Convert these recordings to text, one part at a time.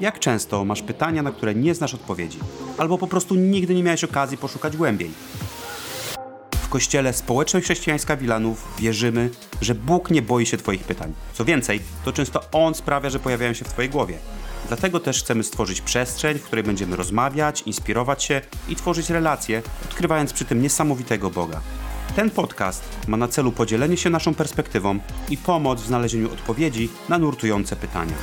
Jak często masz pytania, na które nie znasz odpowiedzi, albo po prostu nigdy nie miałeś okazji poszukać głębiej? W kościele Społeczność Chrześcijańska Wilanów wierzymy, że Bóg nie boi się Twoich pytań. Co więcej, to często On sprawia, że pojawiają się w Twojej głowie. Dlatego też chcemy stworzyć przestrzeń, w której będziemy rozmawiać, inspirować się i tworzyć relacje, odkrywając przy tym niesamowitego Boga. Ten podcast ma na celu podzielenie się naszą perspektywą i pomoc w znalezieniu odpowiedzi na nurtujące pytania.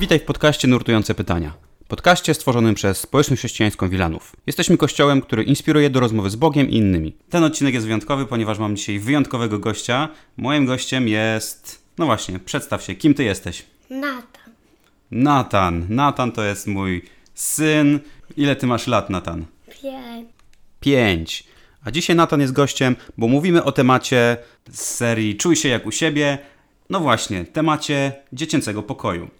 Witaj w podcaście Nurtujące Pytania. Podcaście stworzonym przez Społeczność Chrześcijańską Wilanów. Jesteśmy kościołem, który inspiruje do rozmowy z Bogiem i innymi. Ten odcinek jest wyjątkowy, ponieważ mam dzisiaj wyjątkowego gościa. Moim gościem jest... No właśnie, przedstaw się, kim ty jesteś? Natan. Natan. Natan to jest mój syn. Ile ty masz lat, Natan? Pięć. Pięć. A dzisiaj Natan jest gościem, bo mówimy o temacie z serii Czuj się jak u siebie. No właśnie, temacie dziecięcego pokoju.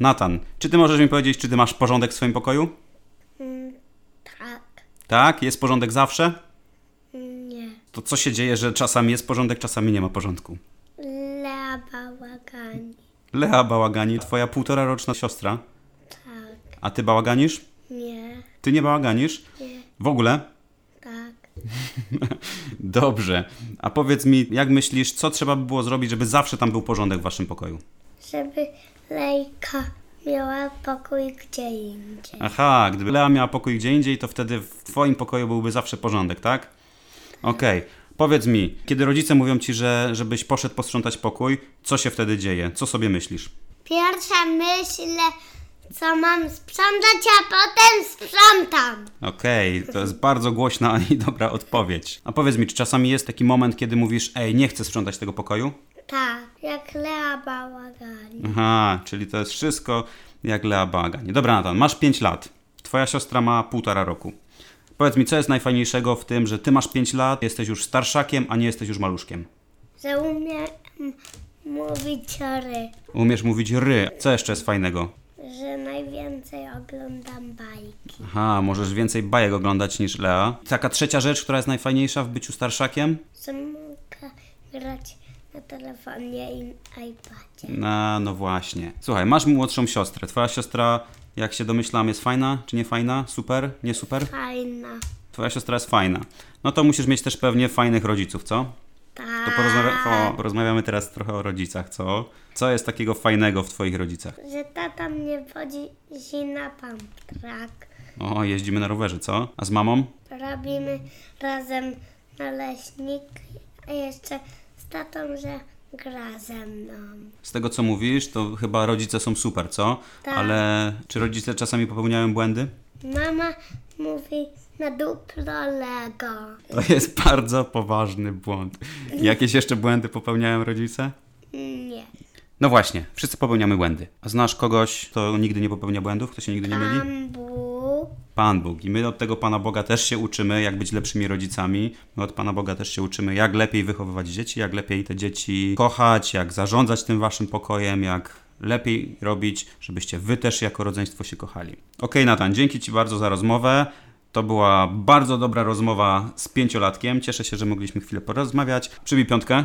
Natan, czy ty możesz mi powiedzieć, czy ty masz porządek w swoim pokoju? Tak. Tak? Jest porządek zawsze? Nie. To co się dzieje, że czasami jest porządek, czasami nie ma porządku? Lea bałagani. Lea bałagani, twoja półtora roczna siostra. Tak. A ty bałaganisz? Nie. Ty nie bałaganisz? Nie. W ogóle? Tak. Dobrze. A powiedz mi, jak myślisz, co trzeba by było zrobić, żeby zawsze tam był porządek w waszym pokoju? Żeby Lejka miała pokój gdzie indziej. Aha, gdyby Lea miała pokój gdzie indziej, to wtedy w twoim pokoju byłby zawsze porządek, tak? Okej. Powiedz mi, kiedy rodzice mówią ci, że żebyś poszedł posprzątać pokój, co się wtedy dzieje? Co sobie myślisz? Pierwsza myśl, co mam sprzątać, a potem sprzątam. Okej, to jest bardzo głośna i dobra odpowiedź. A powiedz mi, czy czasami jest taki moment, kiedy mówisz, ej, nie chcę sprzątać tego pokoju? Tak. Jak Lea bałagani. Aha, czyli to jest wszystko jak Lea Bałaganie. Dobra, Natan, masz 5 lat. Twoja siostra ma półtora roku. Powiedz mi, co jest najfajniejszego w tym, że ty masz 5 lat, jesteś już starszakiem, a nie jesteś już maluszkiem? Że umiem mówić ry. Umiesz mówić ry. Co jeszcze jest fajnego? Że najwięcej oglądam bajki. Aha, możesz więcej bajek oglądać niż Lea. Taka trzecia rzecz, która jest najfajniejsza w byciu starszakiem? Że mogę grać na telefonie i iPadzie. No, no właśnie. Słuchaj, masz młodszą siostrę. Twoja siostra, jak się domyślam, jest fajna czy nie fajna? Super? Nie super? Fajna. Twoja siostra jest fajna. No to musisz mieć też pewnie fajnych rodziców, co? Tak. To porozmawia- o, porozmawiamy teraz trochę o rodzicach, co? Co jest takiego fajnego w twoich rodzicach? Że tata mnie wozi na pamtrak. O, jeździmy na rowerze, co? A z mamą? Robimy razem naleśnik, a jeszcze z tatą, że gra ze mną. Z tego co mówisz, to chyba rodzice są super, co? Tak. Ale czy rodzice czasami popełniają błędy? Mama mówi na duplo Lego. To jest bardzo poważny błąd. Jakieś jeszcze błędy popełniają rodzice? Nie. No właśnie, wszyscy popełniamy błędy. A znasz kogoś, kto nigdy nie popełnia błędów, kto się nigdy nie myli? Pan Bóg. I my od tego Pana Boga też się uczymy, jak być lepszymi rodzicami. My od Pana Boga też się uczymy, jak lepiej wychowywać dzieci, jak lepiej te dzieci kochać, jak zarządzać tym waszym pokojem, jak lepiej robić, żebyście wy też jako rodzeństwo się kochali. Okej, Natan, dzięki Ci bardzo za rozmowę. To była bardzo dobra rozmowa z pięciolatkiem. Cieszę się, że mogliśmy chwilę porozmawiać. Przybij piątkę.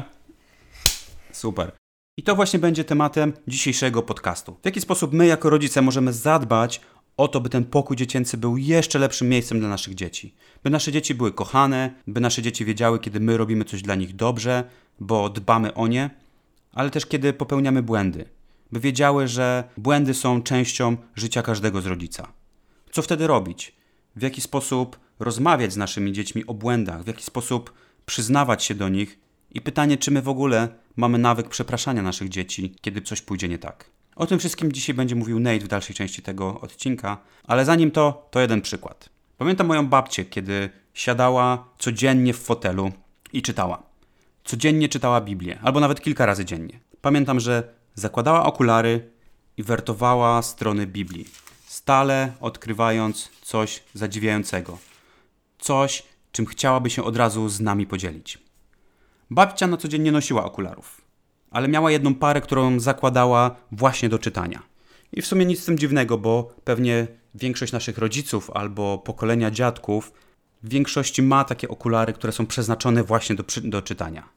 Super. I to właśnie będzie tematem dzisiejszego podcastu. W jaki sposób my, jako rodzice, możemy zadbać o to, by ten pokój dziecięcy był jeszcze lepszym miejscem dla naszych dzieci. By nasze dzieci były kochane, by nasze dzieci wiedziały, kiedy my robimy coś dla nich dobrze, bo dbamy o nie, ale też kiedy popełniamy błędy. By wiedziały, że błędy są częścią życia każdego z rodzica. Co wtedy robić? W jaki sposób rozmawiać z naszymi dziećmi o błędach? W jaki sposób przyznawać się do nich? I pytanie, czy my w ogóle mamy nawyk przepraszania naszych dzieci, kiedy coś pójdzie nie tak. O tym wszystkim dzisiaj będzie mówił Nate w dalszej części tego odcinka, ale zanim to, to jeden przykład. Pamiętam moją babcię, kiedy siadała codziennie w fotelu i czytała. Codziennie czytała Biblię, albo nawet kilka razy dziennie. Pamiętam, że zakładała okulary i wertowała strony Biblii, stale odkrywając coś zadziwiającego. Coś, czym chciałaby się od razu z nami podzielić. Babcia na co dzień nie nosiła okularów, ale miała jedną parę, którą zakładała właśnie do czytania. I w sumie nic z tym dziwnego, bo pewnie większość naszych rodziców albo pokolenia dziadków w większości ma takie okulary, które są przeznaczone właśnie do, do czytania.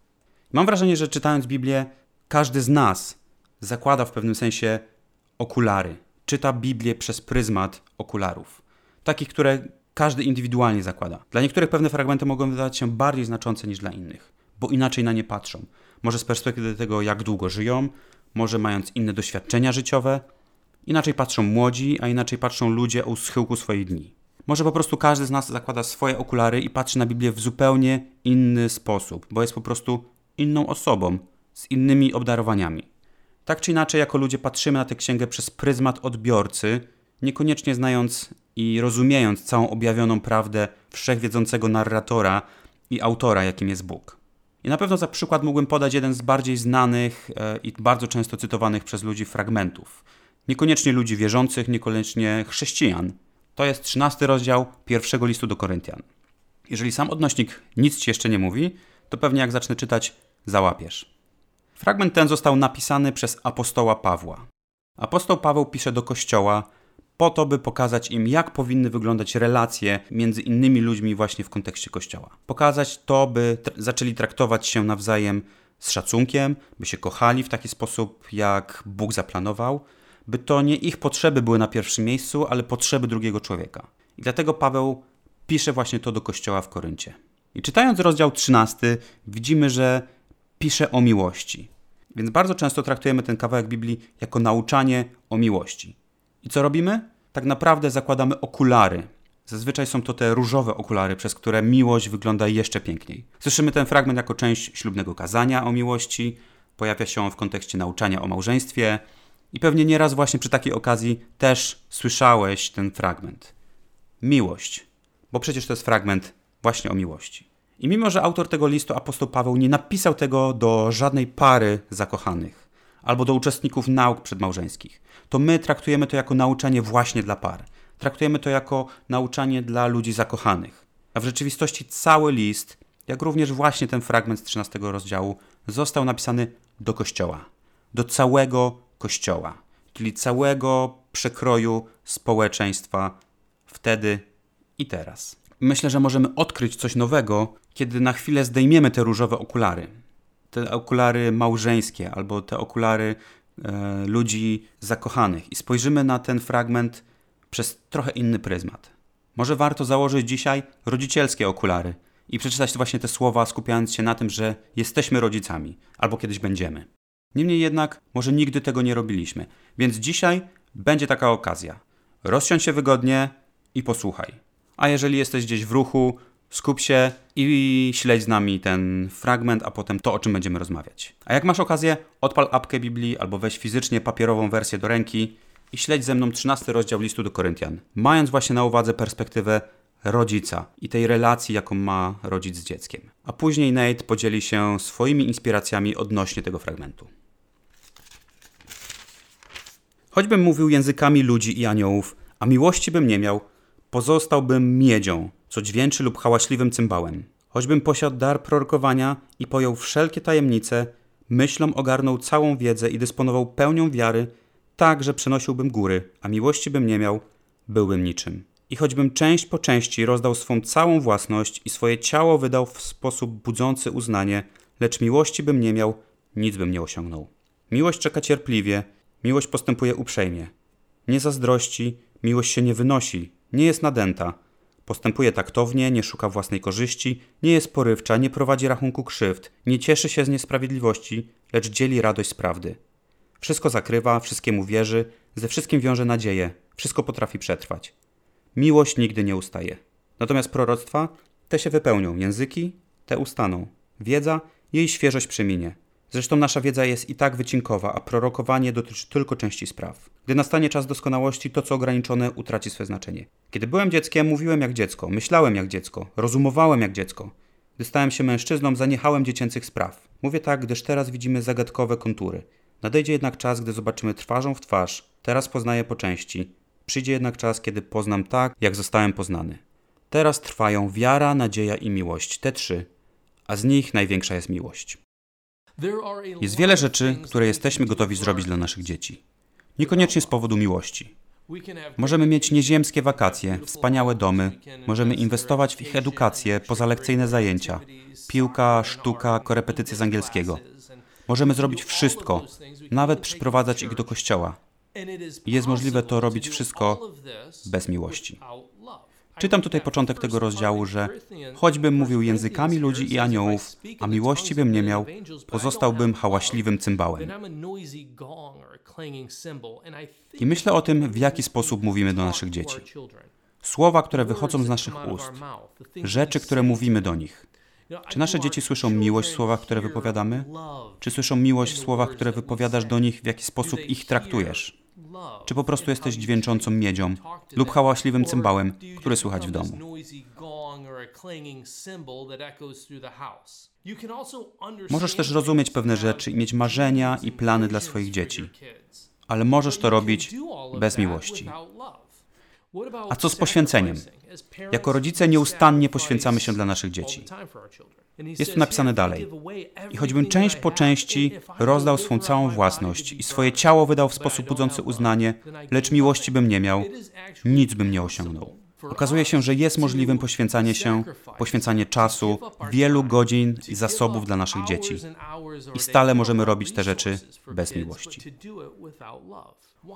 Mam wrażenie, że czytając Biblię, każdy z nas zakłada w pewnym sensie okulary. Czyta Biblię przez pryzmat okularów. Takich, które każdy indywidualnie zakłada. Dla niektórych pewne fragmenty mogą wydawać się bardziej znaczące niż dla innych, bo inaczej na nie patrzą. Może z perspektywy tego, jak długo żyją, może mając inne doświadczenia życiowe. Inaczej patrzą młodzi, a inaczej patrzą ludzie u schyłku swoich dni. Może po prostu każdy z nas zakłada swoje okulary i patrzy na Biblię w zupełnie inny sposób, bo jest po prostu inną osobą, z innymi obdarowaniami. Tak czy inaczej, jako ludzie patrzymy na tę księgę przez pryzmat odbiorcy, niekoniecznie znając i rozumiejąc całą objawioną prawdę wszechwiedzącego narratora i autora, jakim jest Bóg. I na pewno za przykład mógłbym podać jeden z bardziej znanych e, i bardzo często cytowanych przez ludzi fragmentów. Niekoniecznie ludzi wierzących, niekoniecznie chrześcijan. To jest 13 rozdział pierwszego listu do Koryntian. Jeżeli sam odnośnik nic ci jeszcze nie mówi, to pewnie jak zacznę czytać, załapiesz. Fragment ten został napisany przez apostoła Pawła. Apostoł Paweł pisze do kościoła po to, by pokazać im, jak powinny wyglądać relacje między innymi ludźmi właśnie w kontekście kościoła. Pokazać to, by zaczęli traktować się nawzajem z szacunkiem, by się kochali w taki sposób, jak Bóg zaplanował, by to nie ich potrzeby były na pierwszym miejscu, ale potrzeby drugiego człowieka. I dlatego Paweł pisze właśnie to do kościoła w Koryncie. I czytając rozdział 13, widzimy, że pisze o miłości. Więc bardzo często traktujemy ten kawałek Biblii jako nauczanie o miłości. I co robimy? Tak naprawdę zakładamy okulary. Zazwyczaj są to te różowe okulary, przez które miłość wygląda jeszcze piękniej. Słyszymy ten fragment jako część ślubnego kazania o miłości, pojawia się on w kontekście nauczania o małżeństwie i pewnie nieraz właśnie przy takiej okazji też słyszałeś ten fragment. Miłość, bo przecież to jest fragment właśnie o miłości. I mimo, że autor tego listu, apostoł Paweł, nie napisał tego do żadnej pary zakochanych albo do uczestników nauk przedmałżeńskich, to my traktujemy to jako nauczanie właśnie dla par. Traktujemy to jako nauczanie dla ludzi zakochanych. A w rzeczywistości cały list, jak również właśnie ten fragment z 13 rozdziału, został napisany do kościoła. Do całego kościoła, czyli całego przekroju społeczeństwa wtedy i teraz. Myślę, że możemy odkryć coś nowego, kiedy na chwilę zdejmiemy te różowe okulary. Te okulary małżeńskie albo te okulary e, ludzi zakochanych i spojrzymy na ten fragment przez trochę inny pryzmat. Może warto założyć dzisiaj rodzicielskie okulary i przeczytać właśnie te słowa, skupiając się na tym, że jesteśmy rodzicami albo kiedyś będziemy. Niemniej jednak, może nigdy tego nie robiliśmy, więc dzisiaj będzie taka okazja. Rozsiądź się wygodnie i posłuchaj. A jeżeli jesteś gdzieś w ruchu, skup się i śledź z nami ten fragment, a potem to, o czym będziemy rozmawiać. A jak masz okazję, odpal apkę Biblii albo weź fizycznie papierową wersję do ręki i śledź ze mną 13 rozdział listu do Koryntian, mając właśnie na uwadze perspektywę rodzica i tej relacji, jaką ma rodzic z dzieckiem. A później Nate podzieli się swoimi inspiracjami odnośnie tego fragmentu. Choćbym mówił językami ludzi i aniołów, a miłości bym nie miał, pozostałbym miedzią, co dźwięczy lub hałaśliwym cymbałem. Choćbym posiadł dar prorokowania i pojął wszelkie tajemnice, myślą ogarnął całą wiedzę i dysponował pełnią wiary, tak, że przenosiłbym góry, a miłości bym nie miał, byłbym niczym. I choćbym część po części rozdał swą całą własność i swoje ciało wydał w sposób budzący uznanie, lecz miłości bym nie miał, nic bym nie osiągnął. Miłość czeka cierpliwie, miłość postępuje uprzejmie. Nie zazdrości, miłość się nie wynosi, nie jest nadęta, Postępuje taktownie, nie szuka własnej korzyści, nie jest porywcza, nie prowadzi rachunku krzywd, nie cieszy się z niesprawiedliwości, lecz dzieli radość z prawdy. Wszystko zakrywa, wszystkiemu wierzy, ze wszystkim wiąże nadzieję, wszystko potrafi przetrwać. Miłość nigdy nie ustaje. Natomiast proroctwa, te się wypełnią, języki, te ustaną. Wiedza, jej świeżość przeminie. Zresztą nasza wiedza jest i tak wycinkowa, a prorokowanie dotyczy tylko części spraw. Gdy nastanie czas doskonałości, to co ograniczone utraci swe znaczenie. Kiedy byłem dzieckiem, mówiłem jak dziecko, myślałem jak dziecko, rozumowałem jak dziecko. Gdy stałem się mężczyzną, zaniechałem dziecięcych spraw. Mówię tak, gdyż teraz widzimy zagadkowe kontury. Nadejdzie jednak czas, gdy zobaczymy twarzą w twarz. Teraz poznaję po części. Przyjdzie jednak czas, kiedy poznam tak, jak zostałem poznany. Teraz trwają wiara, nadzieja i miłość, te trzy, a z nich największa jest miłość. Jest wiele rzeczy, które jesteśmy gotowi zrobić dla naszych dzieci. Niekoniecznie z powodu miłości. Możemy mieć nieziemskie wakacje, wspaniałe domy, możemy inwestować w ich edukację, pozalekcyjne zajęcia, piłka, sztuka, korepetycje z angielskiego. Możemy zrobić wszystko, nawet przyprowadzać ich do kościoła. Jest możliwe to robić wszystko bez miłości. Czytam tutaj początek tego rozdziału, że choćbym mówił językami ludzi i aniołów, a miłości bym nie miał, pozostałbym hałaśliwym cymbałem. I myślę o tym, w jaki sposób mówimy do naszych dzieci. Słowa, które wychodzą z naszych ust, rzeczy, które mówimy do nich. Czy nasze dzieci słyszą miłość w słowach, które wypowiadamy? Czy słyszą miłość w słowach, które wypowiadasz do nich, w jaki sposób ich traktujesz? Czy po prostu jesteś dźwięczącą miedzią lub hałaśliwym cymbałem, który słychać w domu? Możesz też rozumieć pewne rzeczy i mieć marzenia i plany dla swoich dzieci, ale możesz to robić bez miłości. A co z poświęceniem? Jako rodzice nieustannie poświęcamy się dla naszych dzieci. Jest tu napisane dalej. I choćbym część po części rozdał swą całą własność i swoje ciało wydał w sposób budzący uznanie, lecz miłości bym nie miał, nic bym nie osiągnął. Okazuje się, że jest możliwym poświęcanie się, poświęcanie czasu, wielu godzin i zasobów dla naszych dzieci. I stale możemy robić te rzeczy bez miłości.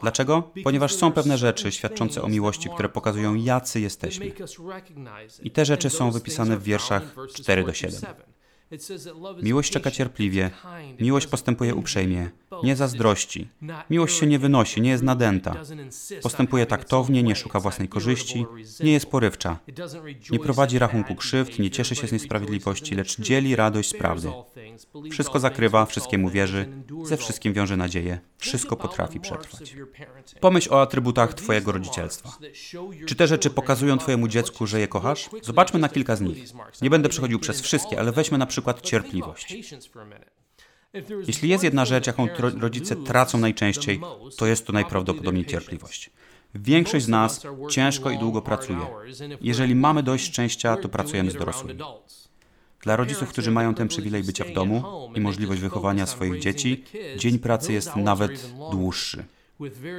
Dlaczego? Ponieważ są pewne rzeczy świadczące o miłości, które pokazują, jacy jesteśmy. I te rzeczy są wypisane w wierszach 4 do 7. Miłość czeka cierpliwie, miłość postępuje uprzejmie, nie zazdrości. Miłość się nie wynosi, nie jest nadęta. Postępuje taktownie, nie szuka własnej korzyści, nie jest porywcza. Nie prowadzi rachunku krzywd, nie cieszy się z niesprawiedliwości, lecz dzieli radość z prawdy. Wszystko zakrywa, wszystkiemu wierzy, ze wszystkim wiąże nadzieję, wszystko potrafi przetrwać. Pomyśl o atrybutach Twojego rodzicielstwa. Czy te rzeczy pokazują Twojemu dziecku, że je kochasz? Zobaczmy na kilka z nich. Nie będę przechodził przez wszystkie, ale weźmy na przykład cierpliwość. Jeśli jest jedna rzecz, jaką rodzice tracą najczęściej, to jest to najprawdopodobniej cierpliwość. Większość z nas ciężko i długo pracuje. Jeżeli mamy dość szczęścia, to pracujemy z dorosłymi. Dla rodziców, którzy mają ten przywilej bycia w domu i możliwość wychowania swoich dzieci, dzień pracy jest nawet dłuższy.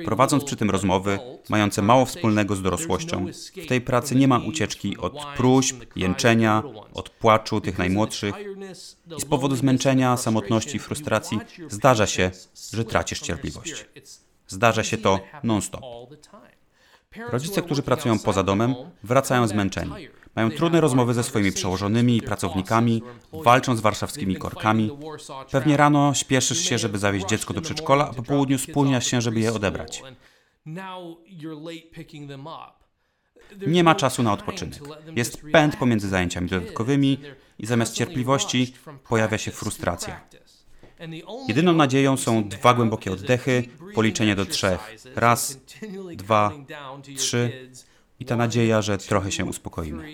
Prowadząc przy tym rozmowy, mające mało wspólnego z dorosłością, w tej pracy nie ma ucieczki od próśb, jęczenia, od płaczu tych najmłodszych i z powodu zmęczenia, samotności i frustracji zdarza się, że tracisz cierpliwość. Zdarza się to non-stop. Rodzice, którzy pracują poza domem, wracają zmęczeni. Mają trudne rozmowy ze swoimi przełożonymi i pracownikami, walczą z warszawskimi korkami. Pewnie rano śpieszysz się, żeby zawieźć dziecko do przedszkola, a po południu spóźniasz się, żeby je odebrać. Nie ma czasu na odpoczynek. Jest pęd pomiędzy zajęciami dodatkowymi i zamiast cierpliwości pojawia się frustracja. Jedyną nadzieją są dwa głębokie oddechy, policzenie do trzech. Raz, dwa, trzy i ta nadzieja, że trochę się uspokoimy.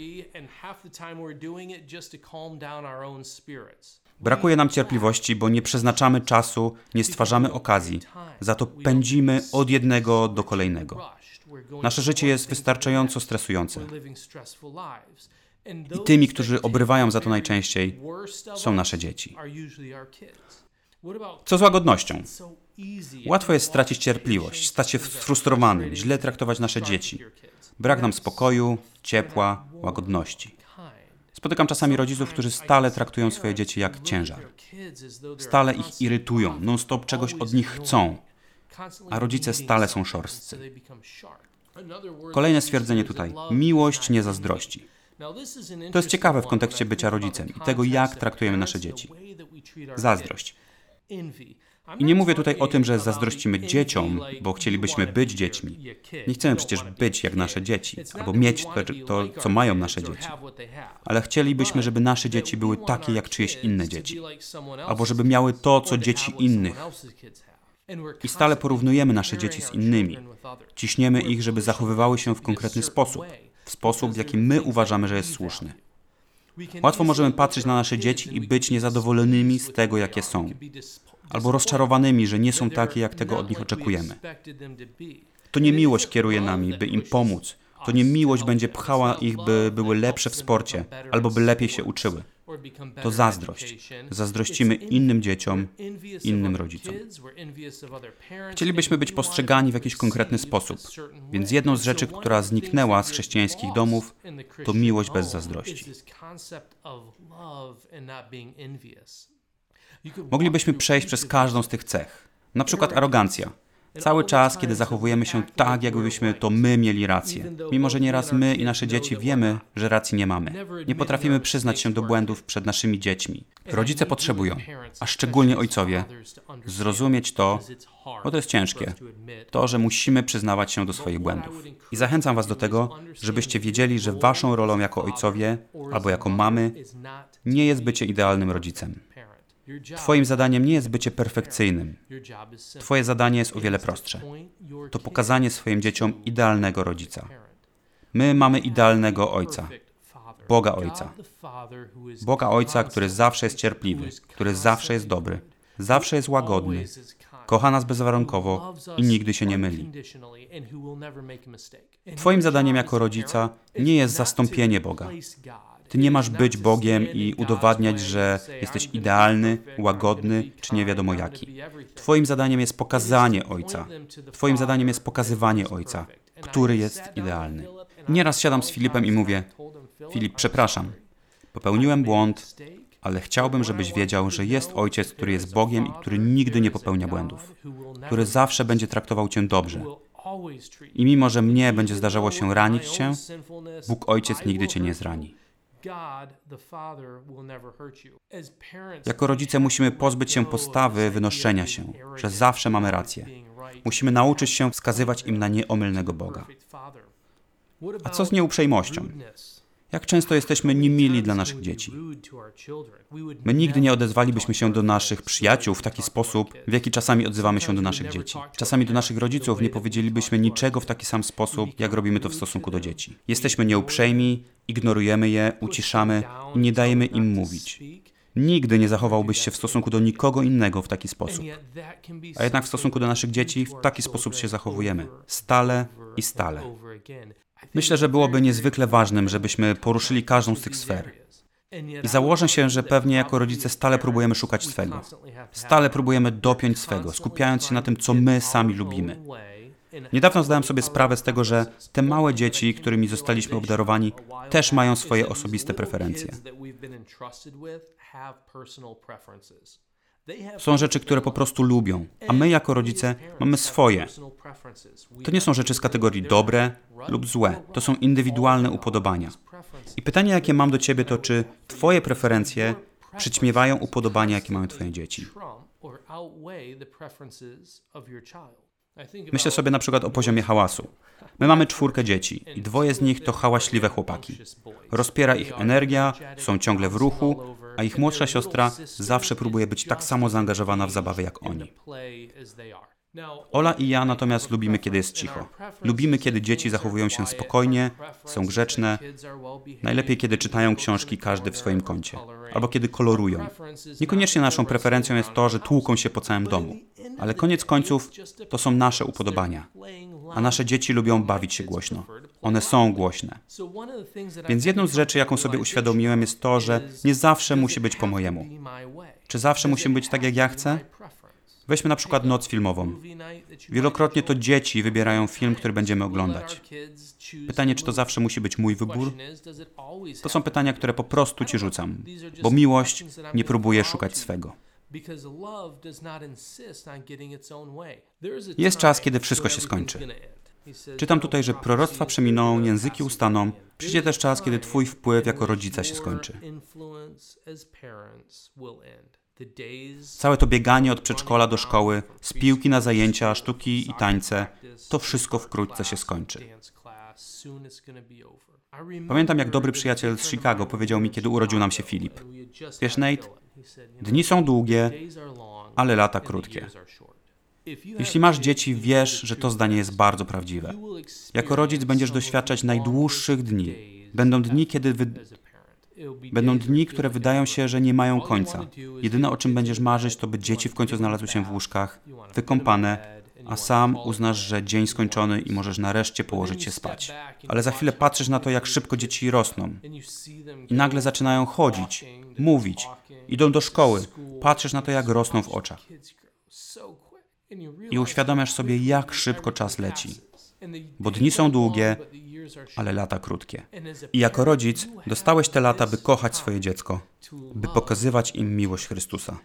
Brakuje nam cierpliwości, bo nie przeznaczamy czasu, nie stwarzamy okazji. Za to pędzimy od jednego do kolejnego. Nasze życie jest wystarczająco stresujące. I tymi, którzy obrywają za to najczęściej, są nasze dzieci. Co z łagodnością? Łatwo jest stracić cierpliwość, stać się sfrustrowanym, źle traktować nasze dzieci. Brak nam spokoju, ciepła, łagodności. Spotykam czasami rodziców, którzy stale traktują swoje dzieci jak ciężar. Stale ich irytują, non-stop czegoś od nich chcą, a rodzice stale są szorstcy. Kolejne stwierdzenie tutaj. Miłość nie zazdrości. To jest ciekawe w kontekście bycia rodzicem i tego, jak traktujemy nasze dzieci. Zazdrość. I nie mówię tutaj o tym, że zazdrościmy dzieciom, bo chcielibyśmy być dziećmi. Nie chcemy przecież być jak nasze dzieci, albo mieć to, to, co mają nasze dzieci. Ale chcielibyśmy, żeby nasze dzieci były takie jak czyjeś inne dzieci, albo żeby miały to, co dzieci innych. I stale porównujemy nasze dzieci z innymi. Ciśniemy ich, żeby zachowywały się w konkretny sposób, w sposób, w jaki my uważamy, że jest słuszny. Łatwo możemy patrzeć na nasze dzieci i być niezadowolonymi z tego, jakie są, albo rozczarowanymi, że nie są takie, jak tego od nich oczekujemy. To nie miłość kieruje nami, by im pomóc. To nie miłość będzie pchała ich, by były lepsze w sporcie, albo by lepiej się uczyły. To zazdrość. Zazdrościmy innym dzieciom, innym rodzicom. Chcielibyśmy być postrzegani w jakiś konkretny sposób, więc jedną z rzeczy, która zniknęła z chrześcijańskich domów, to miłość bez zazdrości. Moglibyśmy przejść przez każdą z tych cech. Na przykład arogancja. Cały czas, kiedy zachowujemy się tak, jakbyśmy to my mieli rację. Mimo, że nieraz my i nasze dzieci wiemy, że racji nie mamy. Nie potrafimy przyznać się do błędów przed naszymi dziećmi. Rodzice potrzebują, a szczególnie ojcowie, zrozumieć to, bo to jest ciężkie, to, że musimy przyznawać się do swoich błędów. I zachęcam Was do tego, żebyście wiedzieli, że Waszą rolą jako ojcowie albo jako mamy nie jest bycie idealnym rodzicem. Twoim zadaniem nie jest bycie perfekcyjnym. Twoje zadanie jest o wiele prostsze. To pokazanie swoim dzieciom idealnego rodzica. My mamy idealnego Ojca. Boga Ojca. Boga Ojca, który zawsze jest cierpliwy, który zawsze jest dobry, zawsze jest łagodny, kocha nas bezwarunkowo i nigdy się nie myli. Twoim zadaniem jako rodzica nie jest zastąpienie Boga. Ty nie masz być Bogiem i udowadniać, że jesteś idealny, łagodny, czy nie wiadomo jaki. Twoim zadaniem jest pokazanie Ojca. Twoim zadaniem jest pokazywanie Ojca, który jest idealny. Nieraz siadam z Filipem i mówię: Filip, przepraszam, popełniłem błąd, ale chciałbym, żebyś wiedział, że jest Ojciec, który jest Bogiem i który nigdy nie popełnia błędów, który zawsze będzie traktował Cię dobrze. I mimo, że mnie będzie zdarzało się ranić Cię, Bóg Ojciec nigdy Cię nie zrani. Jako rodzice musimy pozbyć się postawy wynoszenia się, że zawsze mamy rację. Musimy nauczyć się wskazywać im na nieomylnego Boga. A co z nieuprzejmością? Jak często jesteśmy niemili dla naszych dzieci? My nigdy nie odezwalibyśmy się do naszych przyjaciół w taki sposób, w jaki czasami odzywamy się do naszych dzieci. Czasami do naszych rodziców nie powiedzielibyśmy niczego w taki sam sposób, jak robimy to w stosunku do dzieci. Jesteśmy nieuprzejmi, ignorujemy je, uciszamy i nie dajemy im mówić. Nigdy nie zachowałbyś się w stosunku do nikogo innego w taki sposób. A jednak w stosunku do naszych dzieci w taki sposób się zachowujemy. Stale i stale. Myślę, że byłoby niezwykle ważnym, żebyśmy poruszyli każdą z tych sfer. I założę się, że pewnie jako rodzice stale próbujemy szukać swego. Stale próbujemy dopiąć swego, skupiając się na tym, co my sami lubimy. Niedawno zdałem sobie sprawę z tego, że te małe dzieci, którymi zostaliśmy obdarowani, też mają swoje osobiste preferencje. Są rzeczy, które po prostu lubią, a my jako rodzice mamy swoje. To nie są rzeczy z kategorii dobre lub złe, to są indywidualne upodobania. I pytanie, jakie mam do ciebie, to czy twoje preferencje przyćmiewają upodobania, jakie mają twoje dzieci? Myślę sobie na przykład o poziomie hałasu. My mamy czwórkę dzieci i dwoje z nich to hałaśliwe chłopaki. Rozpiera ich energia, są ciągle w ruchu, a ich młodsza siostra zawsze próbuje być tak samo zaangażowana w zabawę jak oni. Ola i ja natomiast lubimy, kiedy jest cicho. Lubimy, kiedy dzieci zachowują się spokojnie, są grzeczne. Najlepiej, kiedy czytają książki każdy w swoim kącie, albo kiedy kolorują. Niekoniecznie naszą preferencją jest to, że tłuką się po całym domu, ale koniec końców to są nasze upodobania. A nasze dzieci lubią bawić się głośno. One są głośne. Więc jedną z rzeczy, jaką sobie uświadomiłem, jest to, że nie zawsze musi być po mojemu. Czy zawsze musimy być tak, jak ja chcę? Weźmy na przykład noc filmową. Wielokrotnie to dzieci wybierają film, który będziemy oglądać. Pytanie, czy to zawsze musi być mój wybór? To są pytania, które po prostu ci rzucam, bo miłość nie próbuje szukać swego. Jest czas, kiedy wszystko się skończy. Czytam tutaj, że proroctwa przeminą, języki ustaną. Przyjdzie też czas, kiedy Twój wpływ jako rodzica się skończy. Całe to bieganie od przedszkola do szkoły, z piłki na zajęcia, sztuki i tańce, to wszystko wkrótce się skończy. Pamiętam, jak dobry przyjaciel z Chicago powiedział mi, kiedy urodził nam się Filip. Wiesz, Nate, dni są długie, ale lata krótkie. Jeśli masz dzieci, wiesz, że to zdanie jest bardzo prawdziwe. Jako rodzic będziesz doświadczać najdłuższych dni. Będą dni, kiedy wy... Będą dni, które wydają się, że nie mają końca. Jedyne o czym będziesz marzyć, to by dzieci w końcu znalazły się w łóżkach, wykąpane a sam uznasz, że dzień skończony i możesz nareszcie położyć się spać. Ale za chwilę patrzysz na to, jak szybko dzieci rosną. I nagle zaczynają chodzić, mówić, idą do szkoły. Patrzysz na to, jak rosną w oczach. I uświadamiasz sobie, jak szybko czas leci. Bo dni są długie, ale lata krótkie. I jako rodzic dostałeś te lata, by kochać swoje dziecko, by pokazywać im miłość Chrystusa.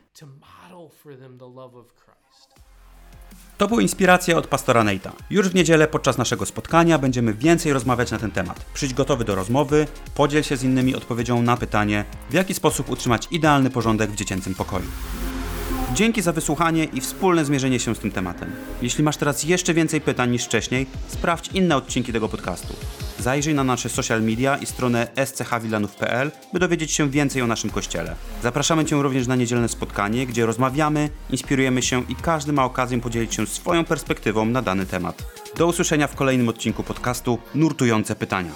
To były inspiracje od pastora Neita. Już w niedzielę podczas naszego spotkania będziemy więcej rozmawiać na ten temat. Przyjdź gotowy do rozmowy, podziel się z innymi odpowiedzią na pytanie, w jaki sposób utrzymać idealny porządek w dziecięcym pokoju. Dzięki za wysłuchanie i wspólne zmierzenie się z tym tematem. Jeśli masz teraz jeszcze więcej pytań niż wcześniej, sprawdź inne odcinki tego podcastu. Zajrzyj na nasze social media i stronę schwilanów.pl, by dowiedzieć się więcej o naszym kościele. Zapraszamy Cię również na niedzielne spotkanie, gdzie rozmawiamy, inspirujemy się i każdy ma okazję podzielić się swoją perspektywą na dany temat. Do usłyszenia w kolejnym odcinku podcastu Nurtujące Pytania.